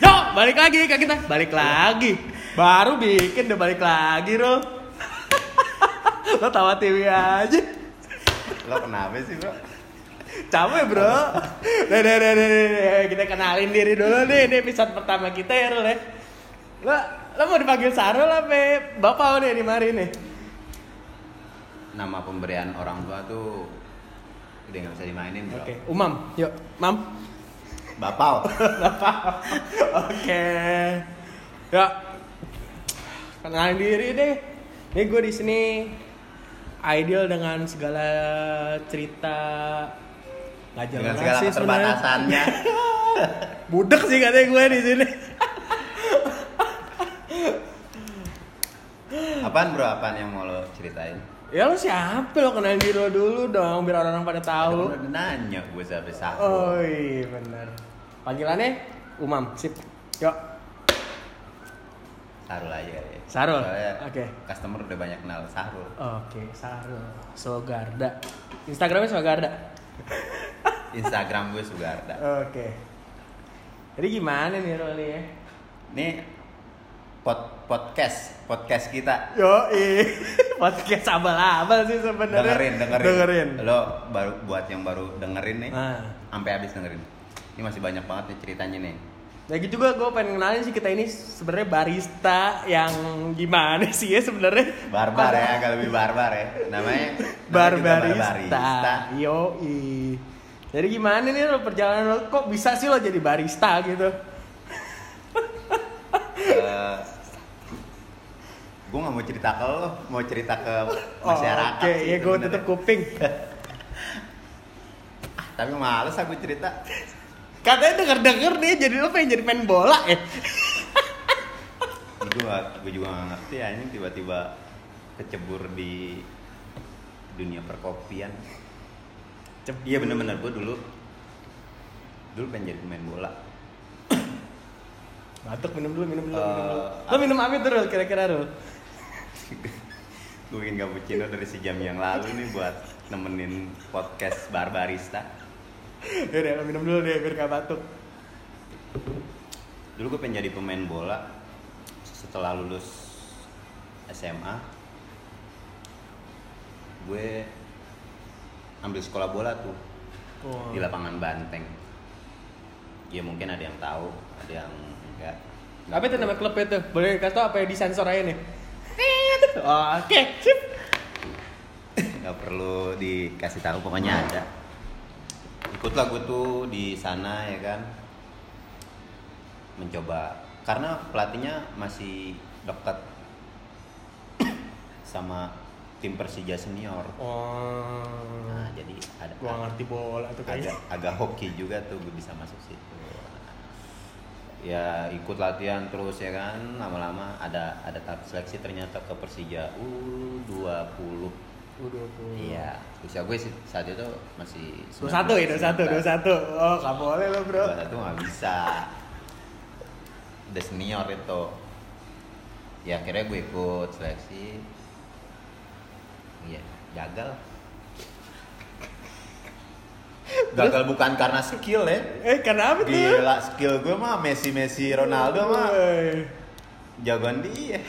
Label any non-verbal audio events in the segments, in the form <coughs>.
Yo, balik lagi ke kita. Balik lagi. Baru bikin udah balik lagi, Bro. Lo tawa TV aja. Lo kenapa sih bro? Capek, Bro. Nih, nih, nih, nih, nih. Kita kenalin diri dulu nih. Ini episode pertama kita ya, Rul ya. Lo, lo mau dipanggil Sarul apa Bapak nih di mari nih? Nama pemberian orang tua tuh udah nggak bisa dimainin bro. Oke, Umam. Yuk, Mam. Bapak. <laughs> Oke. Ya. Kenalin diri deh. Nih gue di sini ideal dengan segala cerita nggak Dengan segala sih keterbatasannya. <laughs> Budek sih katanya gue di sini. Apaan bro? Apaan yang mau lo ceritain? Ya lo siapa lo kenalin diri lo dulu dong biar orang-orang pada tahu. Kan udah nanya gue siapa sahur. Oh iya bener. Panggilannya Umam. Sip. Yuk. Sarul aja ya. Sarul? Oke. Customer udah banyak kenal Sarul. Oke, Sarul. Sogarda. Instagramnya Sogarda. <laughs> Instagram gue Sugarda. Oke. Jadi gimana nih Roli ya? Ini pod podcast podcast kita. Yo, <laughs> podcast abal-abal sih sebenarnya. dengerin dengerin. Dengerin. Lo baru buat yang baru dengerin nih, Nah, sampai habis dengerin. Ini masih banyak banget nih ceritanya nih. ya gitu juga gue pengen kenalin sih kita ini sebenarnya barista yang gimana sih ya sebenarnya? Barbar ya, agak lebih barbar ya. Namanya <laughs> Barbarista. Yo, Jadi gimana nih lo perjalanan lo kok bisa sih lo jadi barista gitu? Gue gak mau cerita ke lo, mau cerita ke Oh, masyarakat. Oke, sih ya gue tutup kuping. <laughs> Tapi males aku cerita. Katanya denger-denger nih jadi lo pengen jadi main bola ya? <laughs> gue gue juga gak ngerti ya ini tiba-tiba kecebur di dunia perkopian. Iya bener-bener gue dulu dulu pengen jadi pemain bola. Batuk minum dulu, minum dulu, Eh, minum dulu. Lo minum apa Rul, kira-kira Rul? gue bikin cappuccino dari sejam yang lalu nih buat nemenin podcast Barbarista. <laughs> Yaudah, lo minum dulu deh biar gak batuk. Dulu gue pengen jadi pemain bola setelah lulus SMA. Gue ambil sekolah bola tuh Oh. di lapangan Banteng. Ya mungkin ada yang tahu, ada yang. Apa itu nama klubnya tuh? Boleh kasih tau apa yang disensor aja nih? Oh, <laughs> Oke, sip. nggak perlu dikasih tahu pokoknya ada ikutlah gue tuh di sana ya kan mencoba karena pelatihnya masih dekat <coughs> sama tim Persija senior Oh. nah jadi ada Gua ngerti bola tuh agak kayaknya. agak hoki juga tuh gue bisa masuk situ ya ikut latihan terus ya kan lama-lama ada ada tahap seleksi ternyata ke Persija U20 Udah tuh. Iya, usia gue sih saat itu masih Dua satu ya, dua satu, dua satu. Oh, gak boleh lo bro. Dua satu nggak bisa. Udah senior itu. Ya akhirnya gue ikut seleksi. Iya, gagal. Gagal bukan karena skill ya. Eh, kenapa tuh? Gila, skill gue mah Messi Messi Ronaldo mah jagoan dia. <laughs>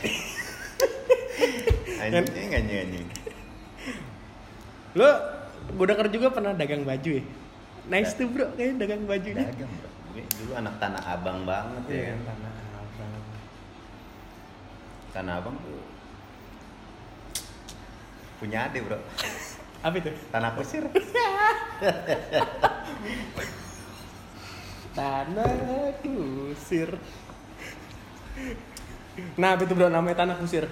anjing anjing anjing. Lo gue denger juga pernah dagang baju ya? Nice tuh bro, kayaknya dagang bajunya. Dagang bro. Gue dulu anak tanah abang banget ya Iya, kan. tanah abang. Tanah abang tuh punya adik bro. Apa itu? Tanah kusir. <laughs> Tanah kusir. Nah, apa itu bro namanya tanah kusir?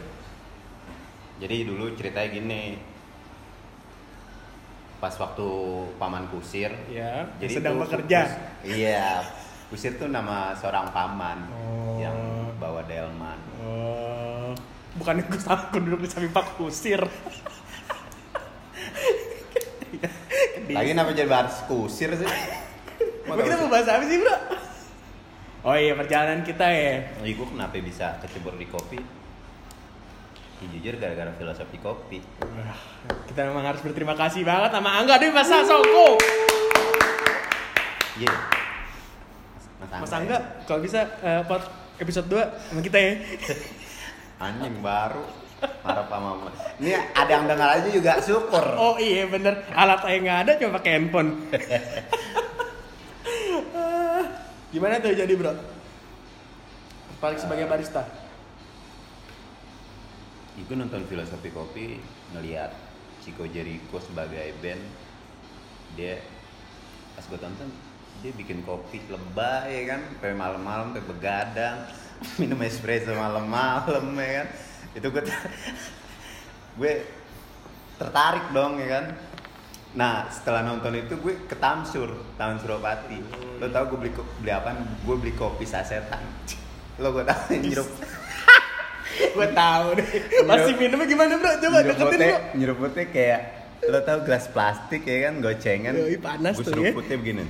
Jadi dulu ceritanya gini. Pas waktu paman kusir. Ya, Jadi sedang bekerja. kus- iya. Kusir tuh nama seorang paman Oh. yang bawa delman. Oh, bukan gue aku duduk di samping Pak Kusir. Lagi kenapa jadi bahas kusir sih? Mau Bro, kita mau bahas apa sih bro? Oh iya perjalanan kita ya. Ih, gue kenapa bisa kecebur di kopi? Ya, jujur gara-gara filosofi kopi. Kita memang harus berterima kasih banget sama Angga di Masa Soko. Iya. Mas Angga, kalau bisa pot episode 2 sama kita ya. Anjing baru. Harap sama Mas. Ini ada yang dengar aja juga syukur. Oh iya bener, alat saya nggak ada cuma pakai handphone. <laughs> Gimana tuh jadi bro? Paling sebagai barista. Gue nonton filosofi kopi ngelihat Chico Jericho sebagai band dia pas gue tonton dia bikin kopi lebay ya kan sampai malam-malam sampai begadang <laughs> minum espresso malam-malam ya kan itu gue <laughs> gue tertarik dong ya kan? Nah setelah nonton itu gue ke Tamsur Taman Suropati. Lo tau gue beli beli apa? Gue beli kopi sasetan. <laughs> Lo gue tau nyerup <laughs> Gue tahu deh. Masih minumnya gimana bro? Coba deketin bro. nyeruputnya kayak lo tau gelas plastik ya kan? Gocengan. Yoi, panas tuh ya. seruputnya begini.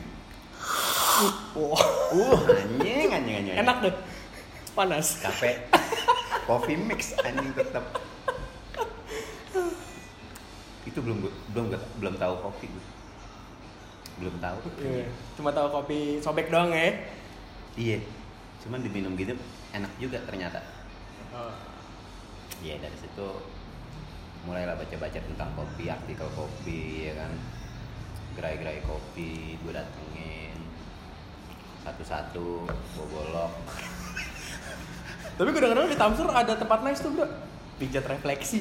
Wah, uh anjing anjing anjing. Enak tuh. Panas. kafe coffee mix anjing tetap itu belum belum belum tahu kopi gue belum tahu. Iya, Cuma tahu kopi sobek doang ya. iya. Cuman diminum gitu enak juga ternyata. Oh. Iya dari situ mulailah baca-baca tentang kopi, artikel kopi ya kan, gerai-gerai kopi gue datengin. Satu-satu gue golok. Tapi gue denger di Tamsur ada tempat nice tuh bro. Pijat refleksi.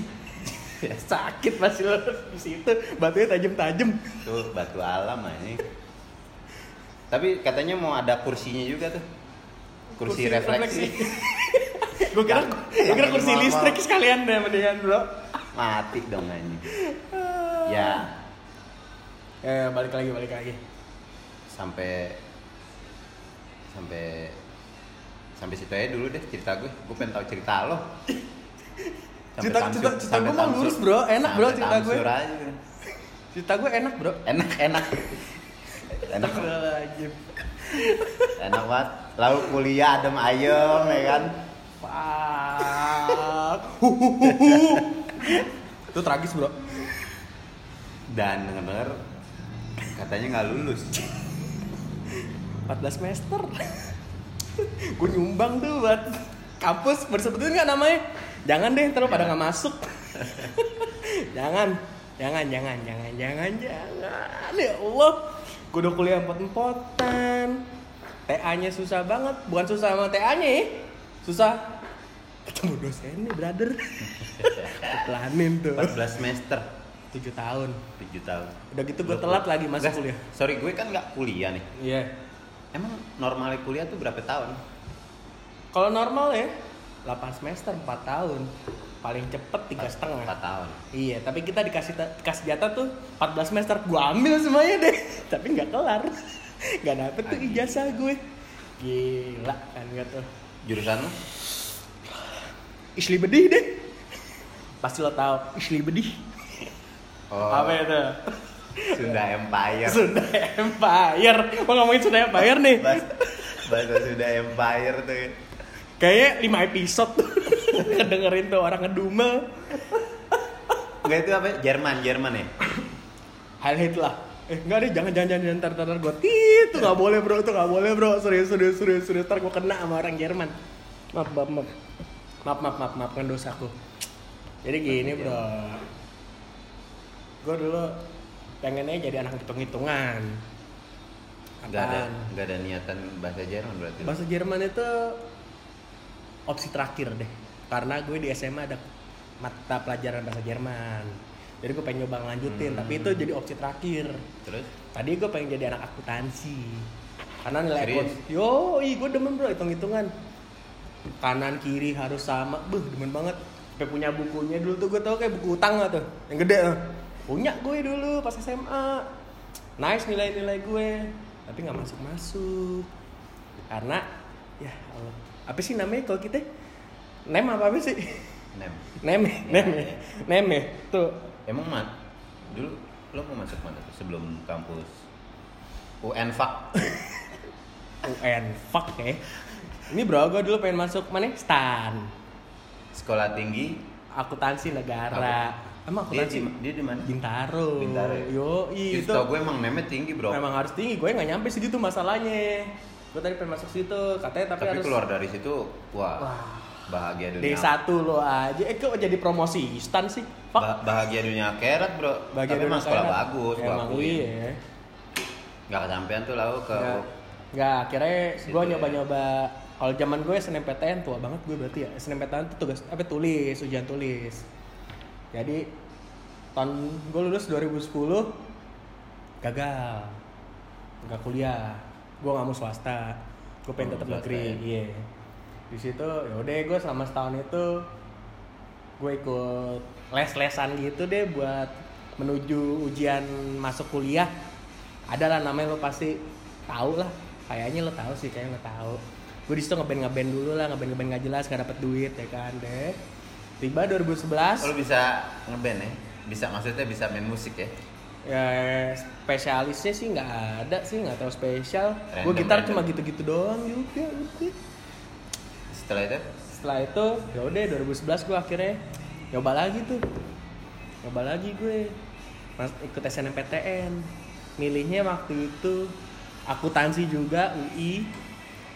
<laughs> Sakit masih lo di situ. Batunya tajam-tajam. Tuh batu alam ini. Tapi katanya mau ada kursinya juga tuh, kursi, refleksi. <laughs> gue kira gue kira kursi lagi listrik mama. sekalian deh mendingan bro. Mati dong ini. Ya Eh balik lagi balik lagi. sampai sampai sampai situ aja dulu deh cerita gue gue pengen tahu cerita lo Sampai Cerita- Tamsur- cerita- cerita gue Tamsur. lurus, bro. Enak, bro, cerita gue. Aja. Cerita gue enak bro. enak enak enak enak banget lalu kuliah adem ayem ya kan Fuck. <laughs> Itu tragis bro. dan denger katanya nggak lulus 14 semester. Gue nyumbang tuh buat kampus bersebutin nggak namanya? Jangan deh, terus pada nggak masuk. <laughs> jangan, jangan, jangan, jangan, jangan, jangan. Ya Allah, gue udah kuliah empot-empotan. TA-nya susah banget, bukan susah sama TA-nya ya. Susah ketemu dosennya, brother. <laughs> Pelanin tuh. 14 semester 7 tahun. 7 tahun Udah gitu gue telat lagi masuk kuliah. sorry gue kan nggak kuliah nih Iya. Emang normalnya kuliah tuh berapa tahun Kalau normal ya 8 semester 4 tahun. Paling cepet tiga setengah. 4 tahun Iya, tapi kita dikasih dikasih jatah tuh 14 semester. Gua ambil semuanya deh, <laughs> tapi nggak kelar. <laughs> Nggak dapet tuh ijazah gue. Gila kan gak tuh. jurusan lo Isli bedih deh. <laughs> Pasti lo tahu Isli bedih. oh Apa itu? Sunda Empire Sunda Empire. Mau ngomongin Sunda Empire nih. bahasa, bahasa Sunda Empire tuh ya. Kayaknya 5 episode tuh. <laughs> Kedengerin tuh orang ngedumel. Enggak itu apa? Jerman, Jerman ya? Heil Hitler. Eh enggak deh, jangan jangan jangan ntar ntar, ntar gue itu nggak boleh bro, itu nggak boleh bro, serius serius serius serius ntar gue kena sama orang Jerman. Maaf maaf maaf maaf maaf maaf maafkan dosaku. Jadi gini bro, gue dulu pengennya jadi anak hitung hitungan. Enggak ada enggak ada niatan bahasa Jerman berarti. Bahasa Jerman itu opsi terakhir deh, karena gue di SMA ada mata pelajaran bahasa Jerman. Jadi gue pengen nyoba ngelanjutin, Hmm. tapi itu jadi opsi terakhir. Terus Tadi gue pengen jadi anak akuntansi. Karena nilai yo, ih gue demen bro hitung hitungan. Kanan kiri harus sama, beh demen banget. Sampai punya bukunya dulu tuh gue tau kayak buku utang lah tuh, yang gede tuh. Punya gue dulu pas SMA. Nice nilai-nilai gue, tapi nggak masuk masuk. Karena ya Allah. apa sih namanya kalau kita? Nem apa apa sih? nem. Nem, nem, ya? nem ya. Tuh Emang mat dulu lo mau masuk mana tuh sebelum kampus UN Fak? <laughs> UN, fuck ya. Ini bro, gue dulu pengen masuk mana? Stan. Sekolah tinggi akuntansi negara. Emang Dia akuntansi di dia di mana? Bintaro. Bintaro ya? Yo, Itu tau gue emang meme tinggi bro. memang harus tinggi. Gue nggak nyampe segitu masalahnya. Gue tadi pengen masuk situ, katanya tapi, Tapi harus keluar dari situ, wah, Wah. bahagia dunia. D1 lo aja. Eh kok jadi promosi instan sih? Fuck. Ba- bahagia dunia akhirat bro. Bagian Tapi emang sekolah akhirat. bagus, Emang akuin. iya. Gak kesampean tuh lau ke Nggak, nggak akhirnya gue ya. Kalau zaman gue SNMPTN tua banget gue berarti ya. SNMPTN tuh tugas apa tulis ujian tulis. Jadi tahun gue lulus 2010 gagal. Nggak kuliah. Gue nggak mau swasta. Gue pengen Oh, tetap negeri ya. iya. Di situ yaudah gue selama setahun itu gue ikut les-lesan gitu deh buat menuju ujian masuk kuliah. Ada lah namanya lo pasti tahu lah. Kayaknya lo tahu sih kayaknya lo tahu gue di situ ngeband ngeband dulu lah ngeband ngeband nggak jelas nggak dapet duit ya kan deh. Tiba 2011 Lo bisa ngeband ya? Bisa maksudnya bisa main musik ya? ya spesialisnya sih nggak ada sih nggak terlalu spesial. Gue gitar random. cuma gitu-gitu doang juga udah Setelah itu? Setelah itu ya udah 2011 gue akhirnya nyoba lagi tuh. Nyoba lagi gue. Mas, ikut SNMPTN milihnya waktu itu akuntansi juga UI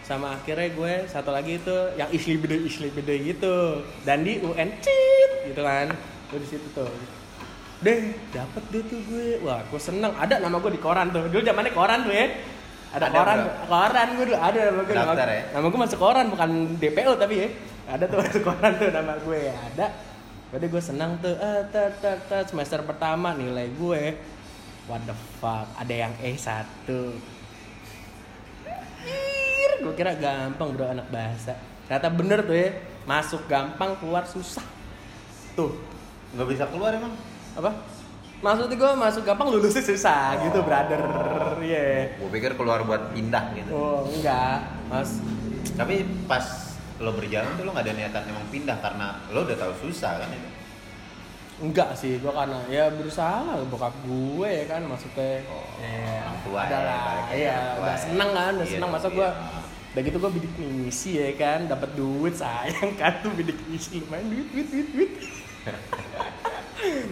sama akhirnya gue satu lagi itu yang isli bede isli bede gitu. Dan di UN cit gitu kan. Gue di situ tuh. Deh dapet deh tuh gue. Wah gue seneng. Ada nama gue di koran tuh. Dulu zamannya koran tuh ya. Ada, Ada, koran bro. koran gue dulu ada. Nama gue nama, Daftar ya? nama gue masuk koran bukan DPO tapi ya. Ada tuh <laughs> masuk koran tuh nama gue. Ada. Jadi gue senang tuh eh, tet, tet, tet. semester pertama nilai gue. What the fuck? Ada yang E1 gue kira gampang bro anak bahasa ternyata bener tuh ya masuk gampang keluar susah tuh nggak bisa keluar emang? apa maksudnya gue masuk gampang lulusnya susah gitu Oh. brother iya Gue pikir keluar buat pindah gitu. oh enggak mas Tapi pas lo berjalan tuh lo nggak ada niatan emang pindah karena lo udah tahu susah kan itu. enggak sih gue karena ya berusaha lah bokap gue ya kan maksudnya Oh, ya, orang tua ya, lah iya orang tua udah ya. seneng kan udah Iya, seneng masa iya. gue udah gitu gue bidik misi ya kan? Dapat duit sayang <laughs> kan tuh bidik misi lumayan duit duit duit duit.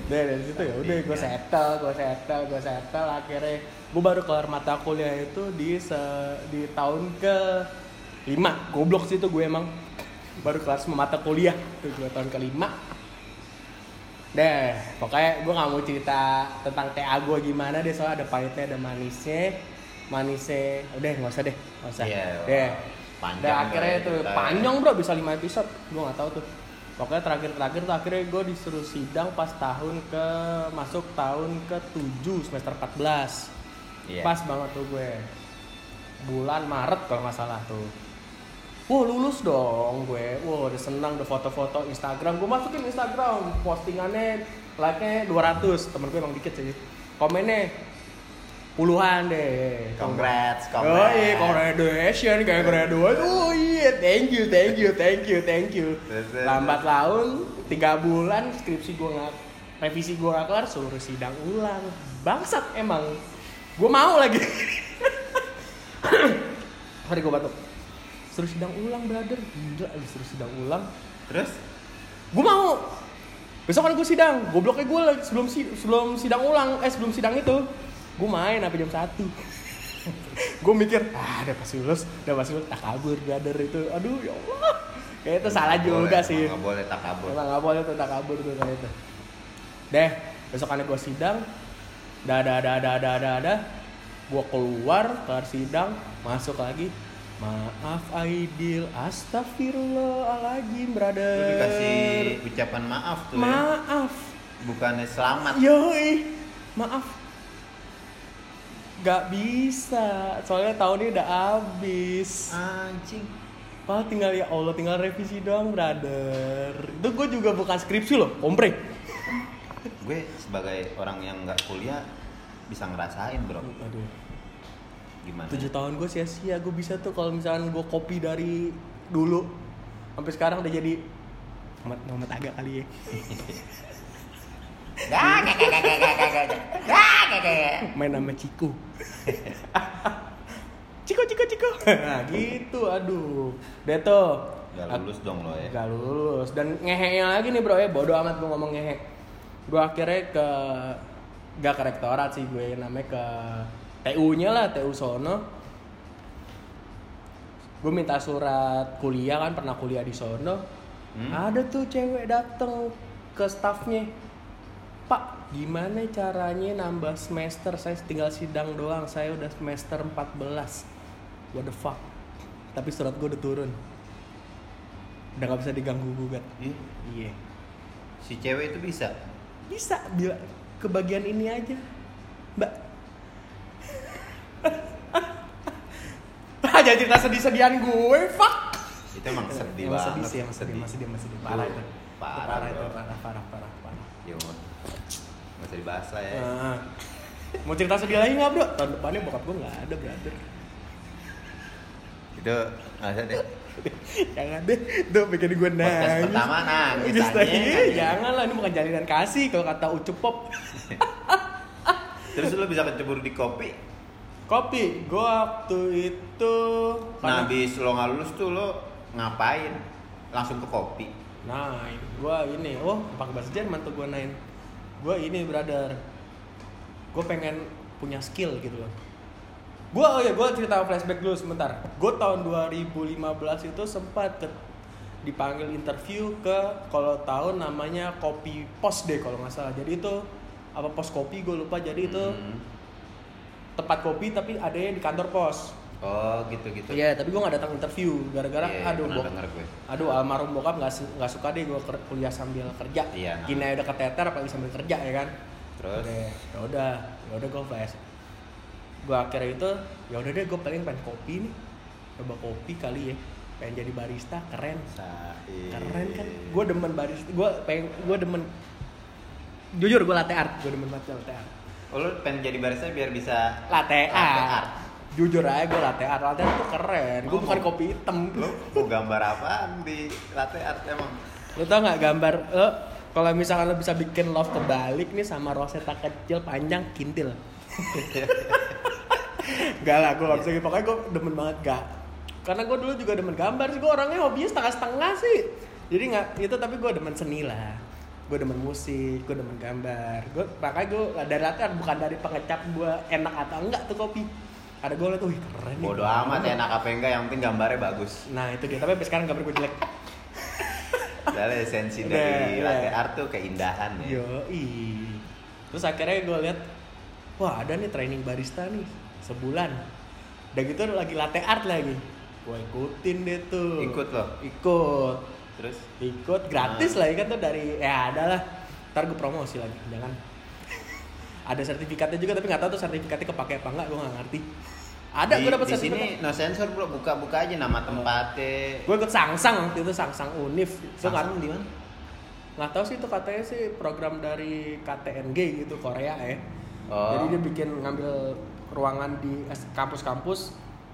Deh <laughs> dari situ ya udah gue settle, gue settle, gue settle. Akhirnya gue baru kelar mata kuliah itu di se- di tahun ke lima. Goblok sih itu gue emang. Baru kelar semua mata kuliah. Tuh gue tahun kelima deh pokoknya gue nggak mau cerita tentang TA gue gimana deh. Soalnya ada pahitnya ada manisnya manisnya udah nggak usah deh nggak usah. Iya, deh. Panjang Deh, akhirnya bro, tuh cerita. panjang bro bisa 5 episode. Gue nggak tahu tuh. Pokoknya terakhir-terakhir tuh akhirnya gue disuruh sidang pas tahun ke masuk tahun ke 7 semester 14 Iya. pas banget tuh gue. Bulan Maret kalau nggak salah tuh. Wah lulus dong gue, wah udah senang udah foto-foto Instagram, gue masukin Instagram, postingannya like-nya 200, temen gue emang dikit sih. Komennya puluhan deh Congrats, Oh congrats. iya, congratulations, kayak graduate. Oh iya, thank you, thank you, thank you, thank you. Lambat laun, tiga bulan skripsi gue nggak, revisi gue nggak kelar, suruh sidang ulang. Bangsat emang. Gue mau lagi. <coughs> Hari gue batuk. Suruh sidang ulang, brother. Gila, suruh sidang ulang. Terus? Gue mau. Besok kan gue sidang. Gobloknya gue lagi sebelum si- sebelum sidang ulang, eh sebelum sidang itu, gue main sampai jam 1 gue mikir, ah udah pasti lulus, udah pasti lulus, tak kabur brother itu, aduh ya Allah, kayak itu salah Nggak juga boleh, sih, Nggak boleh tak kabur. emang nggak boleh tuh tak kabur tuh kayak itu. Deh, besokannya gue sidang, dah dah dah dah dah dah dah, gue keluar kelar sidang, masuk lagi, maaf Aidil, astagfirullahaladzim brother. Lo dikasih ucapan maaf tuh ya. Maaf, Bukannya selamat. Yoi, maaf. Gak bisa, soalnya tahun ini udah habis. Anjing. Pak tinggal ya Allah, tinggal revisi doang, brother. Itu gue juga bukan skripsi loh, kompre. Gue sebagai orang yang nggak kuliah bisa ngerasain bro. Aduh, Gimana? tujuh tahun gue sia-sia. Gue bisa tuh kalau misalnya gue copy dari dulu sampai sekarang udah jadi Muhammad Muhammad agak kali ya. <laughs> main sama Ciku. Ciko, Ciko, Ciko. Nah gitu, aduh. Tuh, Gak lulus dong lo ya. Gak lulus dan ngeheknya lagi nih bro ya bodoh amat gue ngomong ngehek. Gue akhirnya ke gak ke rektorat sih gue namanya ke TU-nya lah TU sono. Gue minta surat kuliah kan pernah kuliah di sono. Hmm? Ada tuh cewek dateng ke staffnya. Pak, gimana caranya nambah semester? Saya tinggal sidang doang. Saya udah semester 14. What the fuck? Tapi surat gue udah turun. Udah gak bisa diganggu gugat. Iya. Si cewek itu bisa. Bisa bila ke bagian ini aja. Mbak. <laughs> Jangan cerita sedih-sedihan gue, fuck. Itu emang sedih Emang banget. sedih sih, emang sedih, emang sedih, emang sedih. Parah itu. Parah, parah itu, parah, parah, parah, parah. Ya nggak usah dibahas lah ya. Nah, mau cerita sedih lagi nggak bro? Tahun depannya bokap gue nggak ada brother. Itu nggak usah deh. Jangan deh, tuh bikin gue nangis. Podcast pertama nangis Nangis lagi. nangis. Jangan lah, ini bukan jalinan kasih kalau kata Ucup Pop. Terus lu bisa kecebur di kopi. Kopi, gue waktu itu. Nah, habis lo nggak lulus tuh lo ngapain? Langsung ke kopi. Nah, gue ini, oh pakai bahasa Jerman tuh gue nain. Gue ini brother, gue pengen punya skill gitu loh. Gue oh ya gue cerita flashback dulu sebentar. Gue tahun 2015 itu sempat ke, dipanggil interview ke kalau tahu namanya kopi pos deh kalau nggak salah. Jadi itu apa pos kopi gue lupa. Jadi itu Hmm. tempat kopi tapi adanya di kantor pos. Oh gitu gitu. Iya, tapi gue nggak datang interview gara-gara Iya, aduh bok- gue. aduh almarhum bokap nggak su- nggak suka deh gue kuliah sambil kerja. Iya, nah. Kini udah keteter apalagi sambil kerja ya kan. Terus ya udah, ya udah gue flash. Gue akhirnya itu, ya udah deh gue pengen pengen kopi nih, coba kopi kali ya, pengen jadi barista keren, Said. keren kan. Gue demen barista, gue pengen, gue demen, jujur gue latte art, gue demen banget latte art. Oh, lu pengen jadi barista biar bisa Latte Latte art. art. Jujur aja gue latte art, latte art tuh keren. Gue bukan kopi hitam. lu mau gambar apaan di latte art emang? Lo tau nggak gambar lo kalau misalkan lo bisa bikin love kebalik nih sama rosetta kecil panjang kintil. <laughs> Gak lah, gue gak bisa gitu. Pokoknya gue demen banget gak. Karena gue dulu juga demen gambar sih. Gue orangnya hobinya setengah-setengah sih. Jadi nggak itu tapi gue demen seni lah. Gue demen musik, gue demen gambar. Gue makanya gue dari latar bukan dari pengecap gue enak atau enggak tuh kopi. Ada gue liat, wih keren nih. Bodoh amat enak apa enggak yang penting gambarnya bagus. Nah itu dia, tapi sampai sekarang gambar gue jelek. <laughs> Padahal esensi dari latte art tuh keindahan ya. Yo, Terus akhirnya gue lihat, wah ada nih training barista nih sebulan. Udah gitu lagi latte art lagi. Gue ikutin deh tuh. Ikut loh. Ikut. Terus Ikut gratis lah kan tuh dari ya ada lah. Ntar gue promosi lagi, jangan. <laughs> ada sertifikatnya juga tapi nggak tahu tuh sertifikatnya kepake apa enggak gue nggak ngerti. Ada gue dapet di sini no sensor bro buka-buka aja nama tempatnya. Gue ikut sangsang waktu itu sangsang unif. Nggak Sangsang di mana? nggak tahu sih itu katanya sih program dari KTNG gitu Korea ya Oh. jadi dia bikin ngambil ruangan di kampus-kampus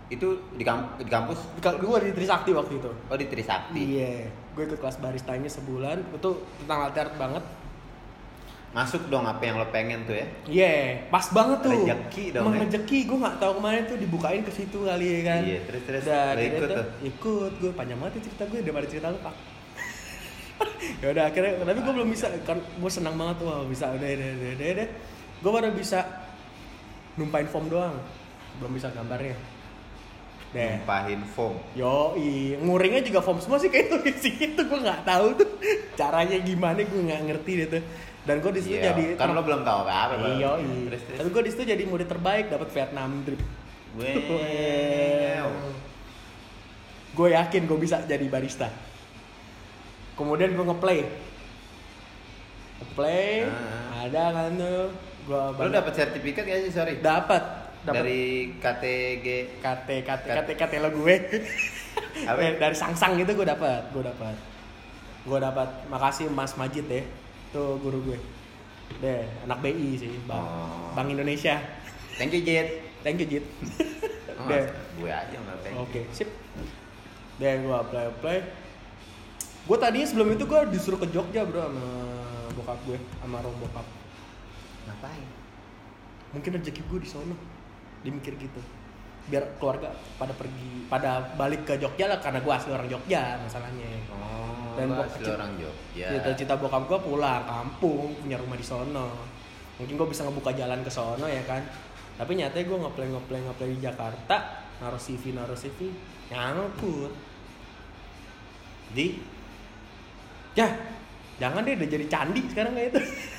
Itu di, kamp- di kampus? di gue di Trisakti waktu itu Oh di Trisakti. iya gue ikut kelas baristanya sebulan itu tentang latte art banget Masuk dong apa yang lo pengen tuh ya. iya pas banget tuh Rezeki dong, Emang ya. rezeki gue nggak tahu kemarin tuh dibukain ke situ kali ya kan Iya, terus- terus lo akhirnya ikut tuh? ikut gue panjang banget ya cerita gue daripada cerita lu pak <laughs> ya udah akhirnya tapi gue belum bisa kan gue senang banget wah bisa udah udah udah udah, udah. gue baru bisa numpain foam doang belum bisa gambarnya deh Numpahin foam. yo nguringnya juga foam semua sih kayak <laughs> itu isi itu gue nggak tahu tuh caranya gimana gue nggak ngerti deh tuh dan gue di situ Iya, jadi kan lo belum tahu apa-apa. Bro. Iya, tapi gue di situ jadi murid terbaik dapat Vietnam Wow. gue yakin gue bisa jadi barista. Kemudian gue ngeplay. Ngeplay. Ah. ada kan tuh? Gue Lo dapet sertifikat gak sih? Sorry? dapat dapat Dari KTG. KT KT KT KT lo gue. Apa? <laughs> Dari sang-sang itu gue dapat gue dapat gue dapat makasih Mas Majid deh tuh guru gue deh anak BI sih bang Oh. Bank Indonesia Thank you Jet. thank you Jit Oh, <laughs> deh gue aja nggak thank. Oke, sip. Deh gue apply apply. Gue tadinya sebelum itu gue disuruh ke Jogja bro sama bokap gue, sama rom bokap. Ngapain? Mungkin rezeki gue di sono. Dia mikir gitu. Biar keluarga pada pergi pada balik ke Jogja lah karena gue asli orang Jogja masalahnya. Oh, Dan gua asli orang Jogja. cita-cita bokap gue pulang kampung punya rumah di sono. Mungkin gue bisa ngebuka jalan ke sono ya kan? Tapi nyatanya gue ngeplay ngeplay ngeplay di Jakarta naruh CV naruh CV nyangkut. Di ya jangan deh udah jadi candi sekarang kayak itu <laughs>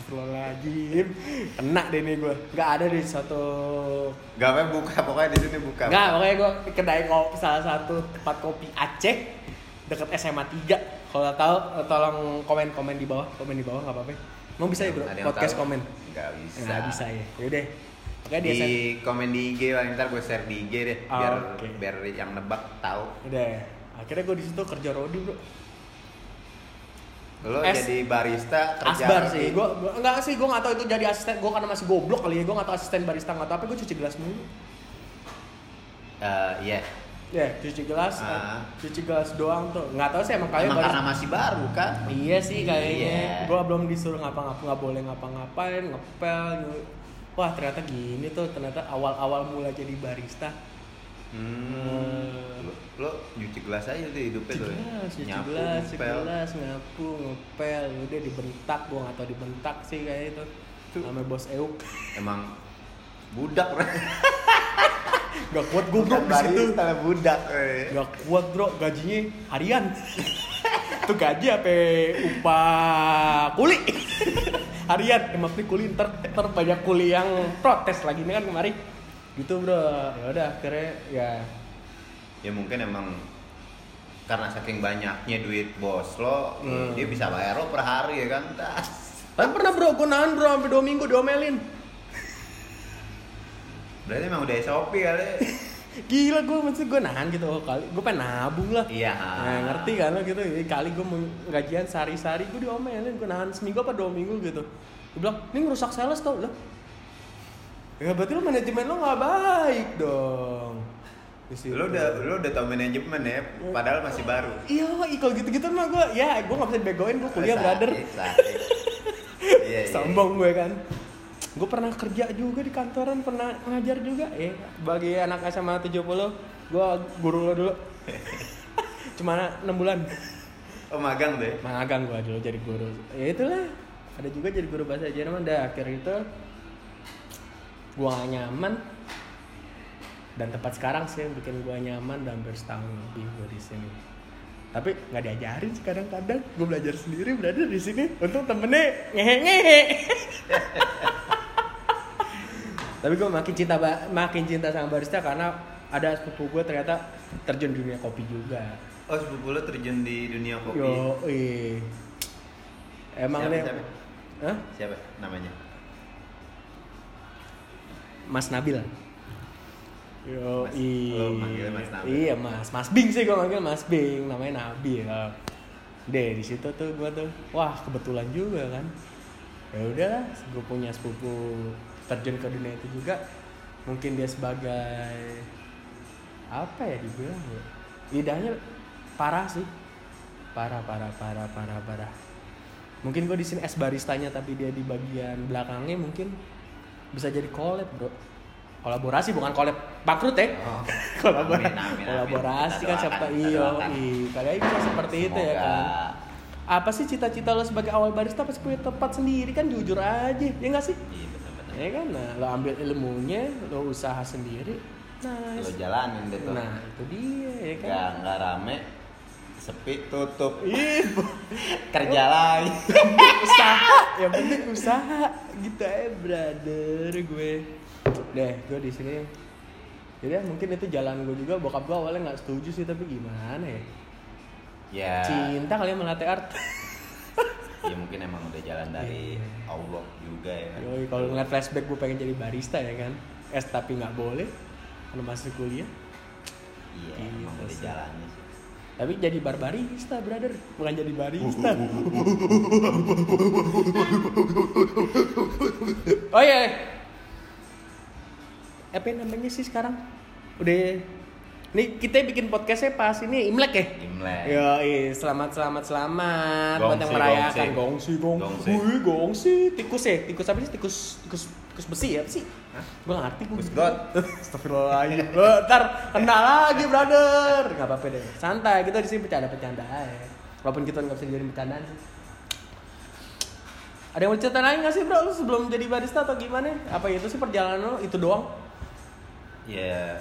Astagfirullahaladzim. Kena deh nih gue nggak ada di satu. Gak apa buka. Pokoknya di sini buka. nggak pokoknya gue kedai kopi salah satu tempat kopi Aceh. Deket SMA 3 kalau tahu tolong komen komen di bawah. Komen di bawah nggak apa-apa. Mau bisa ya bro? Ada podcast tahu? komen? Nggak bisa. nggak bisa ya. Yaudah oke di, komen di IG lah ntar gue share di IG deh Oh, biar oke. biar yang nebak tahu. udah. Akhirnya gue di situ kerja rodi bro Lo Es- jadi barista kerja Asbar sih, gue enggak sih, gue nggak tahu itu jadi asisten, gue karena masih goblok kali ya, gue nggak tahu asisten barista nggak tahu apa, gue cuci gelas mulu. Eh, iya. Ya, cuci gelas, Ah. cuci gelas doang tuh, nggak tahu sih emang kalian Emang karena masih baru kan? Iya sih kayaknya, Iya. gue belum disuruh ngapa-ngapa, nggak boleh ngapa-ngapain, ngepel, wah ternyata gini tuh, ternyata awal-awal mulai jadi barista. Hmm. Lo, lo nyuci gelas aja tuh hidupnya tuh. gelas, cuci Nyapu, gelas, cuci ngepel. gelas, ngapu, ngepel, udah dibentak, gue nggak tahu dibentak sih kayak itu. Tuh. Sama bos Euk. Emang budak bro. <laughs> Gak kuat gue bro di situ. budak. eh. Gak kuat bro, gajinya harian. <laughs> Itu gaji apa upah kuli. <laughs> harian, emang kuli ntar, ntar banyak kuli yang protes lagi nih kan kemari. Gitu bro, ya udah akhirnya ya Ya mungkin emang karena saking banyaknya duit bos lo, Hmm. dia bisa bayar lo per hari ya kan? Tas. Tapi pernah bro, gue nahan bro sampai dua minggu diomelin. Berarti emang udah SOP kali. <laughs> Gila gue maksud gue nahan gitu oh, kali, gue pengen nabung lah. Iya. Nah, ngerti kan lo gitu, kali gue gajian sehari-sehari gue diomelin, gue nahan seminggu apa dua minggu gitu. Gue bilang, ini ngerusak sales tau lah. Ya berarti lo manajemen lo nggak baik dong. Lo udah lo udah tau manajemen ya, padahal masih baru. Iya, kalau gitu-gitu mah gue, ya gue nggak bisa dibegoin, gue kuliah Sakit, brother. sakit. <laughs> Iya, iya. Sombong gue kan. Gue pernah kerja juga di kantoran, pernah ngajar juga. Eh, bagi anak SMA 70, gue guru lo dulu. <laughs> Cuma 6 bulan. Oh magang deh. Magang gue dulu jadi guru. Ya itulah. Ada juga jadi guru bahasa Jerman. Dah akhir itu gue gak nyaman. Dan tempat sekarang sih yang bikin gue nyaman dan hampir setahun lebih gue di sini. Tapi nggak diajarin sih kadang-kadang. Gue belajar sendiri berada di sini. Untung temennya ngehe-ngehe. <laughs> Tapi gue makin cinta makin cinta sama barista karena ada sepupu gue ternyata terjun dunia kopi juga. Oh sepupu lo terjun di dunia kopi. Yo, eh. Emang Siapa, nih, siapa? Hah? Siapa namanya? Mas Nabil. Yo, Mas- i. lo manggilnya Mas Nabil? Iya, Mas. Mas Bing sih gue manggil Mas Bing, namanya Nabil. Deh, di situ tuh gue tuh, wah kebetulan juga kan. Ya udahlah, gue punya sepupu terjun ke dunia itu juga. Mungkin dia sebagai apa ya dibilang ya? Lidahnya parah sih. Parah, parah, parah, parah, parah. Mungkin gue di sini es baristanya tapi dia di bagian belakangnya mungkin bisa jadi collab bro. Kolaborasi bukan collab bangkrut ya. Oh. <laughs> Kolabora- Amin, amin, amin. kolaborasi kan siapa iyo doakan. i kalian bisa seperti itu ya Semoga. kan apa sih cita-cita lo sebagai awal barista pasti punya tempat sendiri kan jujur aja ya nggak sih Iya benar-benar. ya kan nah lo ambil ilmunya lo usaha sendiri Lo nice jalanin deh tuh. nah itu dia ya kan Gak nggak rame, sepi tutup. Ih, <laughs> bu- Kerja lagi. <laughs> usaha yang penting usaha gitu ya brother gue deh gue di sini jadi ya mungkin itu jalan gue juga bokap gue awalnya nggak setuju sih tapi gimana ya Ya. cinta kalian melatih art <laughs> Ya mungkin emang udah jalan dari Iya. Allah juga ya. kan. Yoi, kalau ngeliat flashback gue pengen jadi barista ya kan es tapi nggak boleh kalau masih kuliah Iya, Gitu emang udah jalannya sih. Tapi jadi bar barista brother bukan jadi barista <laughs> oh iya apa yang namanya sih sekarang udah Nih kita bikin podcastnya pas ini Imlek ya? Imlek. Yo, selamat selamat selamat buat yang Gongsi, merayakan gongsi. gongsi gongsi. Gongsi. Wih, gongsi. Tikus ya? Tikus apa sih? Tikus tikus tikus Kus besi ya, besi. Hah? Gue gak ngerti. Kus God. Astagfirullahaladzim. <laughs> Eh, Ntar kena lagi, brother. Gak apa-apa deh. Santai, kita di sini bercanda-bercanda aja. Walaupun kita nggak bisa dijadiin bercandaan sih. Ada yang mau cerita lain gak sih bro? Lu sebelum jadi barista atau gimana? Apa itu sih perjalanan lo? Itu doang? Ya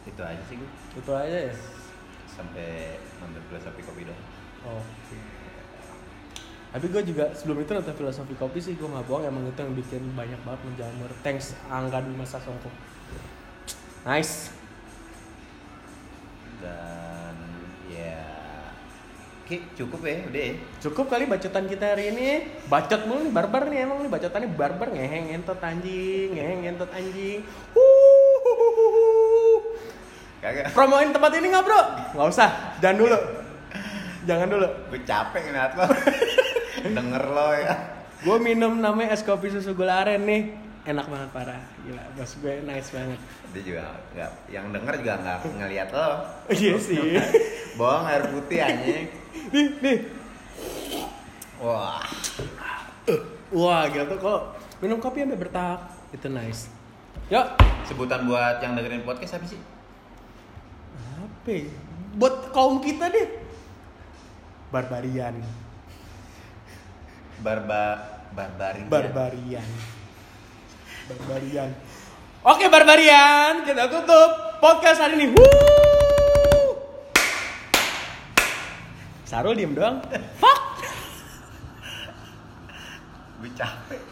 itu aja sih gue Itu aja ya? sampai nonton filosofi kopi doang. Oke. Tapi gue juga sebelum itu nonton filosofi kopi sih gue nggak bohong emang itu yang bikin banyak banget menjamur. Thanks Angga Dwi Masa Songko. Nice. Dan ya Oke, cukup ya, udah ya. Cukup kali bacotan kita hari ini. Bacot mulu nih barbar nih emang nih bacotannya barbar ngeheng ngentot anjing, ngeheng ngentot anjing. Kagak. Promoin tempat ini nggak bro? Nggak usah, jangan dulu. <laughs> Jangan dulu. Gue capek ngeliat lo. <laughs> Denger lo ya. Gue minum namanya es kopi susu gula aren nih. Enak banget parah. Gila, bos gue nice banget. Dia juga nggak, yang denger juga nggak ngeliat lo. Iya sih. Bohong air putih anjing. nih, nih. Wah. Wah, gila tuh kalau minum kopi sampai bertahap. Itu nice. Yuk, Sebutan buat yang dengerin podcast apa sih? apa ya? Buat kaum kita deh. Barbarian. Barba barbari. Barbarian. Barbarian. Oke, Barbarian. Kita tutup podcast hari ini. Sarul diem doang. <laughs> Fuck. Gue capek.